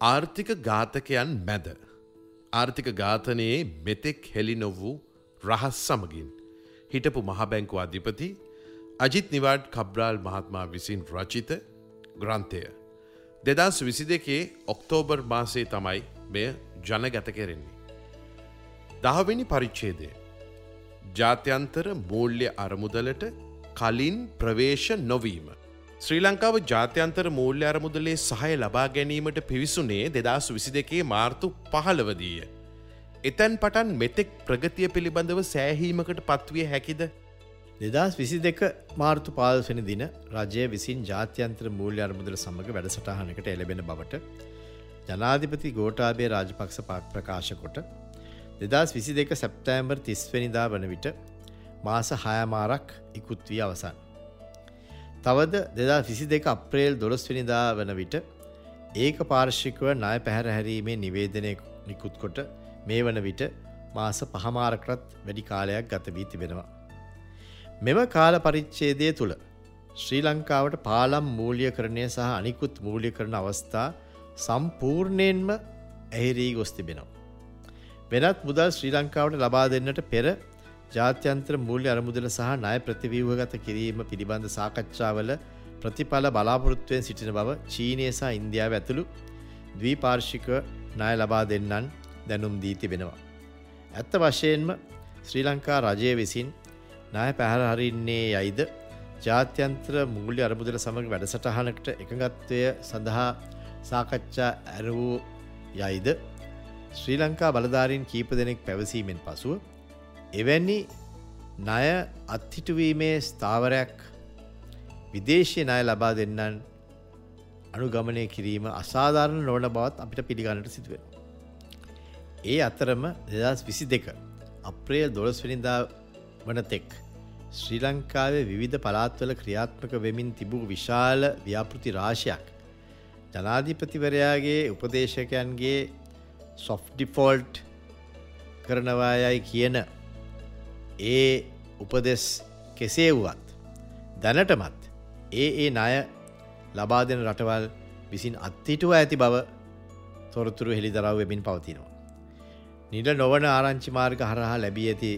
ආර්ථික ඝාතකයන් මැද. ආර්ථික ඝාතනයේ මෙතෙක් හෙළි නොවූ රහස් සමගින්. හිටපු මහබැංකු අධිපති අජිත් නිවාඩ් කබ්‍රාල් මහත්මා විසින් රචිත ග්‍රන්ථය. දෙදස් විසි දෙකේ ඔක්තෝබර් මාසේ තමයි මෙය ජනගත කෙරෙන්නේ. දහවෙනි පරිච්චේදය. ජාත්‍යන්තර මූල්‍ය අරමුදලට කලින් ප්‍රවේශ නොවීම. ශ්‍රී ලංකාව ජාත්‍යන්තර මූල්‍ය අරමුදලේ සහය ලබා ගැනීමට පිවිසුනේ දෙදස් විසි දෙකේ මාර්තු පහළවදීය. එතැන් පටන් මෙතෙක් ප්‍රගතිය පිළිබඳව සෑහීමකට පත්විය හැකිද දෙදස් විසි දෙක මාර්තු පාල්සනි දින රජය විසින් ජාත්‍යන්ත්‍ර මූල්‍ය අර්මුදල සමඟ වැඩසටහනකට එලබෙන බවට ජනාධිපති ගෝටාබේ රාජපක්ෂ පාක් ප්‍රකාශ කොට දෙදස් විසි දෙක සැප්තෑම්බර් තිස්වනිදා වන විට මාස හයමාරක් ඉකුත් වී අවසන්. තවද දෙදා විසි දෙක අප්‍රේල් දොළස්වනිදා වන විට ඒක පාර්ශිකව ණය පැහැරහැරීමේ නිවේදනය නිකුත්කොට මේ වන විට මාස පහමාරකරත් වැඩි කාලයක් ගත වී තිබෙනවා. මෙම කාල පරිච්චේදය තුළ ශ්‍රී ලංකාවට පාලම් මූලිය කරණය සහ අනිකුත් මූලිය කරන අවස්ථා සම්පූර්ණයෙන්ම ඇහිරී ගොස් තිබෙනවා. වෙනත් මුදල් ශ්‍රී ලංකාවට ලබා දෙන්නට පෙර ජාත්‍යන්ත්‍ර මූල්‍ය අරමුදල සහ ණය ප්‍රතිවීවගත කිරීම පිළිබඳ සාකච්ඡාවල ප්‍රතිඵල බලාපොරොත්තුවෙන් සිටින බව චීනය සහ ඉන්දියාව ඇතුළු ද්වීපාර්ශික ණය ලබා දෙන්නන් දැනුම් දී තිබෙනවා. ඇත්ත වශයෙන්ම ශ්‍රී ලංකා රජය විසින් ණය පැහැර හරින්නේ යයිද ජාත්‍යන්ත්‍ර මූල්‍ය අරමුදල සමඟ වැඩසටහනකට එකගත්වය සඳහා සාකච්ඡා ඇරවූ යයිද ශ්‍රී ලංකා බලධාරීන් කීප දෙනෙක් පැවසීමෙන් පසුව එවැනි ණය අත්හිටුවීමේ ස්ථාවරයක් විදේශය ණය ලබා දෙන්නන් අනුගමනය කිරීම අසාධාරණ නොවන බවත් අපිට පිළිගන්නට සිදුවෙන. ඒ අතරම දෙදස් විසි දෙක අප්‍රේල් දොළස්වනිදා වන තෙක් ශ්‍රී ලංකාවේ විවිධ පලාත්වල ක්‍රියාත්මක වෙමින් තිබූ විශාල ව්‍යාපෘති රාශයක් ජනාධිපතිවරයාගේ උපදේශකයන්ගේ සොෆ් ඩිෆෝල්ට් කරනවායයි කියන ඒ උපදෙස් කෙසේ වුවත් දැනටමත් ඒ ඒ ණය ලබා දෙන රටවල් විසින් අත්හිටුව ඇති බව තොරතුරු හෙළි දරව වෙමින් පවතිනවා. නිල නොවන ආරංචි මාර්ග හරහා ලැබී ඇති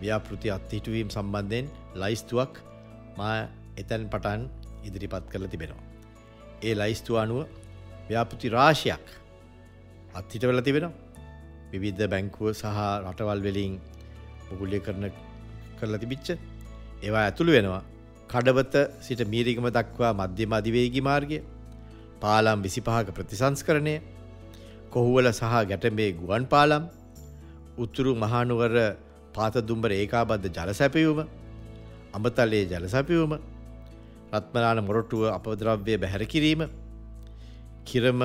ව්‍යාපෘති අත්හිටුවීම් සම්බන්ධයෙන් ලයිස්තුවක් මා එතැන් පටන් ඉදිරිපත් කරල තිබෙනවා. ඒ ලයිස්තුව අනුව ව්‍යාපෘති රාශයක් අත්හිටවල තිබෙනවා. විවිද්ධ බැංකුව සහ රටවල් වෙලින් පුගුල්ලිය කරන කරලා තිබිච්ච ඒවා ඇතුළු වෙනවා. කඩවත සිට මීරිගම දක්වා මධ්‍යම අධිවේගි මාර්ගය පාලම් විසිපහක ප්‍රතිසංස් කරණය කොහුවල සහ ගැටඹේ ගුවන් පාලම් උතුරු මහනුවර පාතදුම්බර ඒකාබද්ධ ජලසැපයුම අඹතලේ ජලසැපියුම රත්මලාන මොරොටුව අපද්‍රව්‍ය බැහැරකිරීම කිරම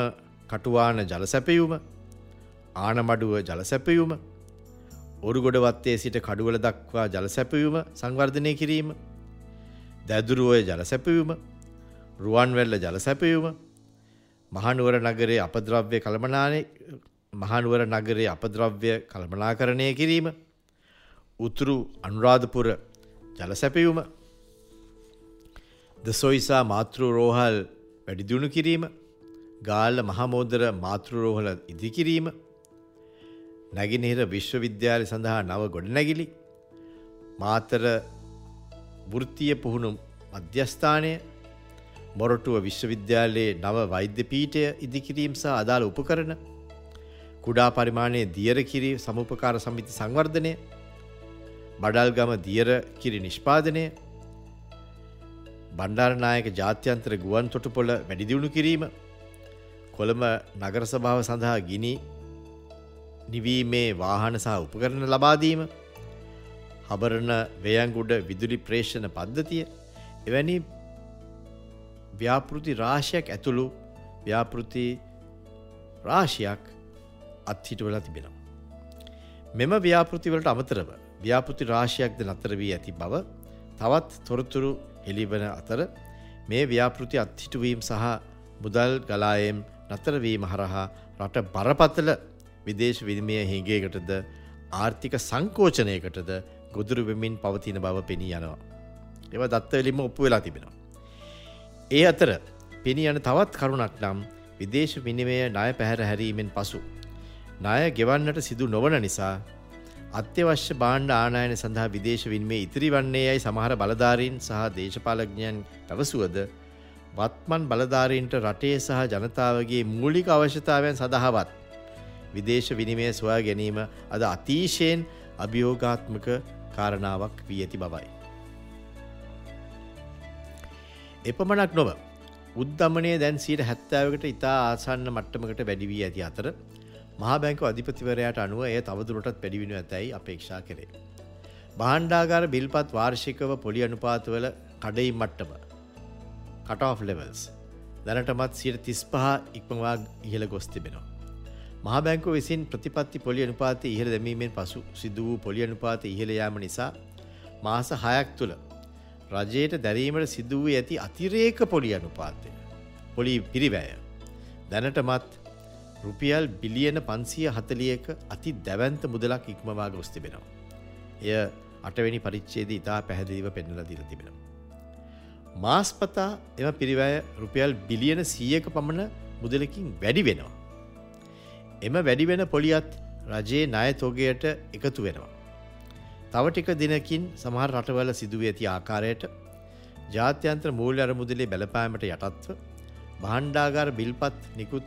කටුවාන ජලසැපයුම ආනමඩුව ජලසැපයුම ඔරුගොඩවත්තේ සිට කඩුවල දක්වා ජලසැපවීම සංවර්ධනය කිරීම දැදුරුවය ජලසැපවීම රුවන්වැල්ල ජලසැපවීම මහනුවර නගරේ අපද්‍රව්‍ය කළමනානය මහනුවර නගරේ අපද්‍රව්‍ය කළමනාකරණය කිරීම උතුරු අනුරාධපුර ජලසැපවීම දසොයිසා මාතෘ රෝහල් වැඩිදිුණු කිරීම ගාල්ල මහමෝදර මාතෘරෝහල ඉදිකිරීම නැගිනහිර විශ්වවිද්‍යාල සඳහා නව ගොඩනැගිලි. මාතර වෘත්තිය පුහුණු මධ්‍යස්ථානය මොරටුව විශ්වවිද්‍යාලයේ නව වෛද්‍ය පීටය ඉදිකිරීම් සහ අදාළ උපකරන කුඩා පරිමාණයේ දියර කිරි සමුපකාර සමිති සංවර්ධනය බඩල්ගම දියර කිරි නිෂ්පාදනය බණ්ඩාරනායක ජාත්‍යන්ත්‍ර ගුවන් තොටුපොළ වැඩිදිවුණු කිරීම කොළඹ නගර සභාව සඳහා ගිනි නිවීමේ වාහන සහ උපකරණ ලබාදීම හබරණ වයංගුඩ විදුලි ප්‍රේෂණ පද්ධතිය එවැනි ව්‍යාපෘති රාශයක් ඇතුළු ව්‍යාපෘති රාශයක් අත්හිටවලා තිබෙනවා. මෙම ව්‍යාපෘතිවලට අමතරව ව්‍යාපෘති රාශයක්ද නතර වී ඇති බව තවත් තොරතුරු එලිවන අතර මේ ව්‍යාපෘති අත්හිටුවීම් සහ මුදල් ගලායම් නතරවීම හරහා රට බරපතල විදේශ විනිමය හිගේකටද ආර්ථික සංකෝචනයකටද ගොදුරු වෙමින් පවතින බව පෙනී යනවා. එව දත්තවලින්ම ඔප්පු වෙලා තිබෙනවා. ඒ අතර පෙනී යන තවත් කරුණක් නම් විදේශ විනිමය ණය පැහැර හැරීමෙන් පසු. ණය ගෙවන්නට සිදු නොවන නිසා අත්‍යවශ්‍ය බාණ්ඩ ආනායන සඳහා විදේශ වින්මේ ඉතිරි වන්නේ යයි සමහර බලධාරීන් සහ දේශපාලඥයන් පැවසුවද වත්මන් බලධාරීන්ට රටේ සහ ජනතාවගේ මූලික අවශ්‍යතාවයන් සඳහාවත් විදේශ විනිමය සොයා ගැනීම අද අතිශයෙන් අභියෝගාත්මක කාරණාවක් වී ඇති බවයි. එපමණක් නොව උද්ධමනය දැන් සීට හැත්තාවකට ඉතා ආසන්න මට්ටමකට වැඩි වී ඇති අතර මහබැංක අධිපතිවරයට අනුව එය තවදුරටත් පැඩිවිෙන ඇතැයි අපේක්ෂා කරේ. බාණ්ඩාගාර බිල්පත් වාර්ෂිකව පොලි අනුපාතවල කඩයි මට්ටම කටෝ් ලෙවල්ස් දැනටමත් සියට තිස්පහ ඉක්මවා ඉහළ ගොස් තිබෙනවා. මහබැංකු විසින් ප්‍රතිපත්ති පොලි අනුපාත ඉහළ දැමීමෙන් පසු සිදු වූ පොලි අනුපාත ඉහළ යාම නිසා මාස හයක් තුළ රජයට දැරීමට සිදුව ඇති අතිරේක පොලි අනුපාතය පොලි පිරිවැය දැනටමත් රුපියල් බිලියන පන්සිය හතලියක අති දැවන්ත මුදලක් ඉක්මවා ගොස් තිබෙනවා. එය අටවැනි පරිච්චේද ඉතා පැහැදිලිව පෙන්නල දිල තිබෙනවා. මාස්පතා එම පිරිවැය රුපියල් බිලියන සීයක පමණ මුදලකින් වැඩි වෙනවා. එම වැඩිවෙන පොලියත් රජයේ ණය තෝගයට එකතු වෙනවා. තව ටික දිනකින් සමහර රටවල සිදුව ඇති ආකාරයට ජාත්‍යන්ත්‍ර මූල්‍ය අරමුදලේ බැලපෑමට යටත්ව බහන්්ඩාගාර බිල්පත් නිකුත්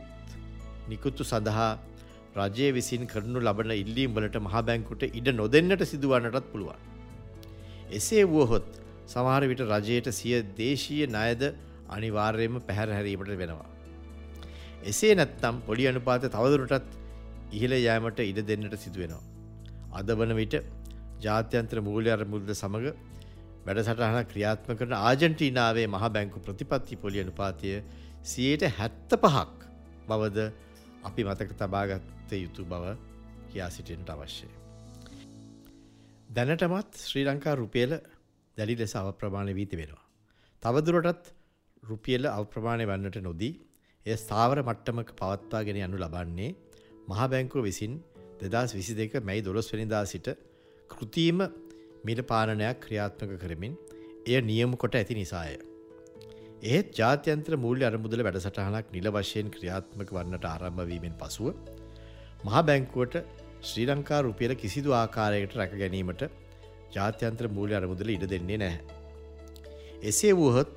නිකුත්තු සඳහා රජය විසින් කරනු ලබන ඉල්ලීම් වලට මහබැංකුට ඉඩ නොදෙන්නට සිදුවන්නටත් පුළුවන්. එසේ වුවහොත් සමහර විට රජයට සිය දේශීය ණයද අනිවාර්යයෙන්ම පැහැරහැරීමට වෙනවා. එසේ නැත්තම් පොඩි අනුපාත තවදුරටත් ඉහළ යෑමට ඉඩ දෙන්නට සිදුවෙනවා. අද වන විට ජාත්‍යන්ත්‍ර මූල්‍ය අරමුල්ද සමඟ වැඩසටහන ක්‍රියාත්ම කරන ආජන්ටීනාවේ මහ බැංකු ප්‍රතිපත්ති පොලි අනුපාතය සියයට හැත්ත පහක් බවද අපි මතක තබාගත්ත යුතු බව කියා සිටියට අවශ්‍යය. දැනටමත් ශ්‍රී ලංකා රුපියල දැඩි ලෙස අවප්‍රමාණය වීති වෙනවා. තවදුරටත් රුපියල අවප්‍රමාණය වන්නට නොදී එය ස්ථාවර මට්ටමක පවත්වා ගෙන යනු ලබන්නේ මහබැංකුව විසින් දෙදස් විසි දෙක මැයි දොළොස් වනිදා සිට කෘතිීම මිල පාලනයක් ක්‍රියාත්මක කරමින් එය නියම කොට ඇති නිසාය. ඒත් ජාත්‍යන්ත්‍ර මූල්‍ය අරමුදල වැඩසටහනක් නිල වශයෙන් ක්‍රියාත්මක වන්නට ආරම්භවීමෙන් පසුව මහා බැංකුවට ශ්‍රී ලංකා රුපියල කිසිදු ආකාරයකට රැක ගැනීමට ජාත්‍යන්ත්‍ර මූල්‍ය අරමුදල ඉඩ දෙන්නේ නැහැ. එසේ වුවහොත්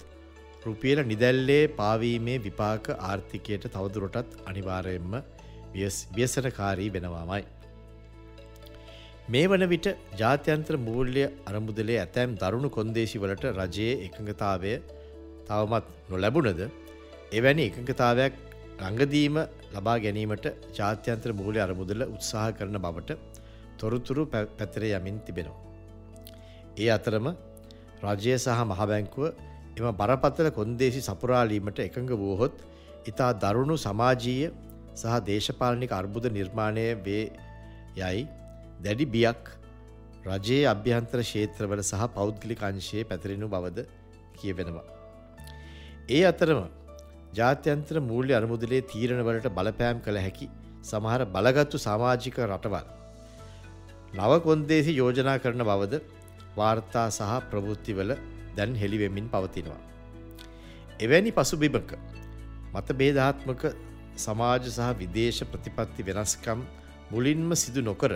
රුපියල නිදැල්ලේ පාවීමේ විපාක ආර්ථිකයට තවදුරටත් අනිවාරයෙන්ම ව්‍යසනකාරී වෙනවාමයි. මේ වන විට ජාත්‍යන්ත්‍ර මූල්‍ය අරමුදලේ ඇතැම් දරුණු කොන්දේශි වලට රජයේ එකඟතාවය තවමත් නොලැබුණද එවැනි එකඟතාවයක් රංගදීම ලබා ගැනීමට ජාත්‍යන්ත්‍ර මූලය අරමුදල උත්සාහ කරන බවට තොරතුරු පැතර යමින් තිබෙනවා. ඒ අතරම රජය සහ මහබැංකුව එම බරපත්තල කොන්දේසි සපුරාලීමට එකඟ වූහොත් ඉතා දරුණු සමාජීය සහ දේශපාලනික අර්බුද නිර්මාණය වේ යයි දැඩි බියක් රජයේ අභ්‍යන්තර ක්ෂේත්‍රවල සහ පෞද්ගලික අංශයේ පැතිරෙනු බවද කියවෙනවා. ඒ අතරම ජාත්‍යන්ත්‍ර මූල්‍ය අරමුදලේ තීරණවලට බලපෑම් කළ හැකි සමහර බලගත්තු සමාජික රටවල්. නවකොන්දේසි යෝජනා කරන බවද වාර්තා සහ ප්‍රවෘත්තිවල දැන් හෙළිවෙමින් පවතිනවා. එවැනි පසුබිමක මත බේධාත්මක සමාජ සහ විදේශ ප්‍රතිපත්ති වෙනස්කම් මුලින්ම සිදු නොකර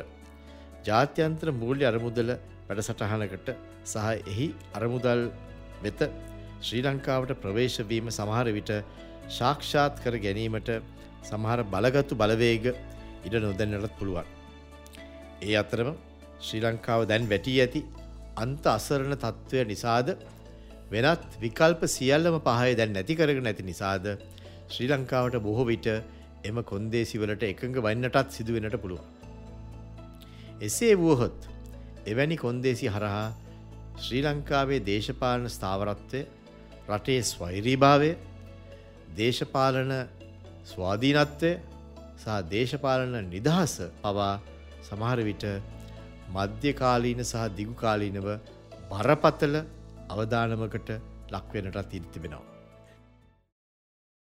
ජාත්‍යන්ත්‍ර මූල්‍ය අරමුදල වැඩසටහනකට සහ එහි අරමුදල් වෙත ශ්‍රී ලංකාවට ප්‍රවේශවීම සමහර විට ශාක්ෂාත් කර ගැනීමට සමහර බලගත්තු බලවේග ඉඩ නොදැන්නටත් පුළුවන්. ඒ අතරම ශ්‍රී ලංකාව දැන් වැටී ඇති අන්ත අසරණ තත්ත්වය නිසාද වෙනත් විකල්ප සියල්ලම පහය දැන් නැතිකරගෙන නැති නිසාද ශ්‍රී ලංකාවට බොහෝ විට එම කොන්දේසිවලට එකඟ වන්නටත් සිදුවෙනට පුළුවන්. එසේ වුවහොත් එවැනි කොන්දේසි හරහා ශ්‍රී ලංකාවේ දේශපාලන ස්ථාවරත්වය රටේ ස්වෛරීභාවය දේශපාලන ස්වාධීනත්වය සහ දේශපාලන නිදහස පවා සමහර විට මධ්‍යකාලීන සහ දිගුකාලීනව බරපතල අවධානමකට ලක්වෙනටත් ඉරිතිබෙනවා.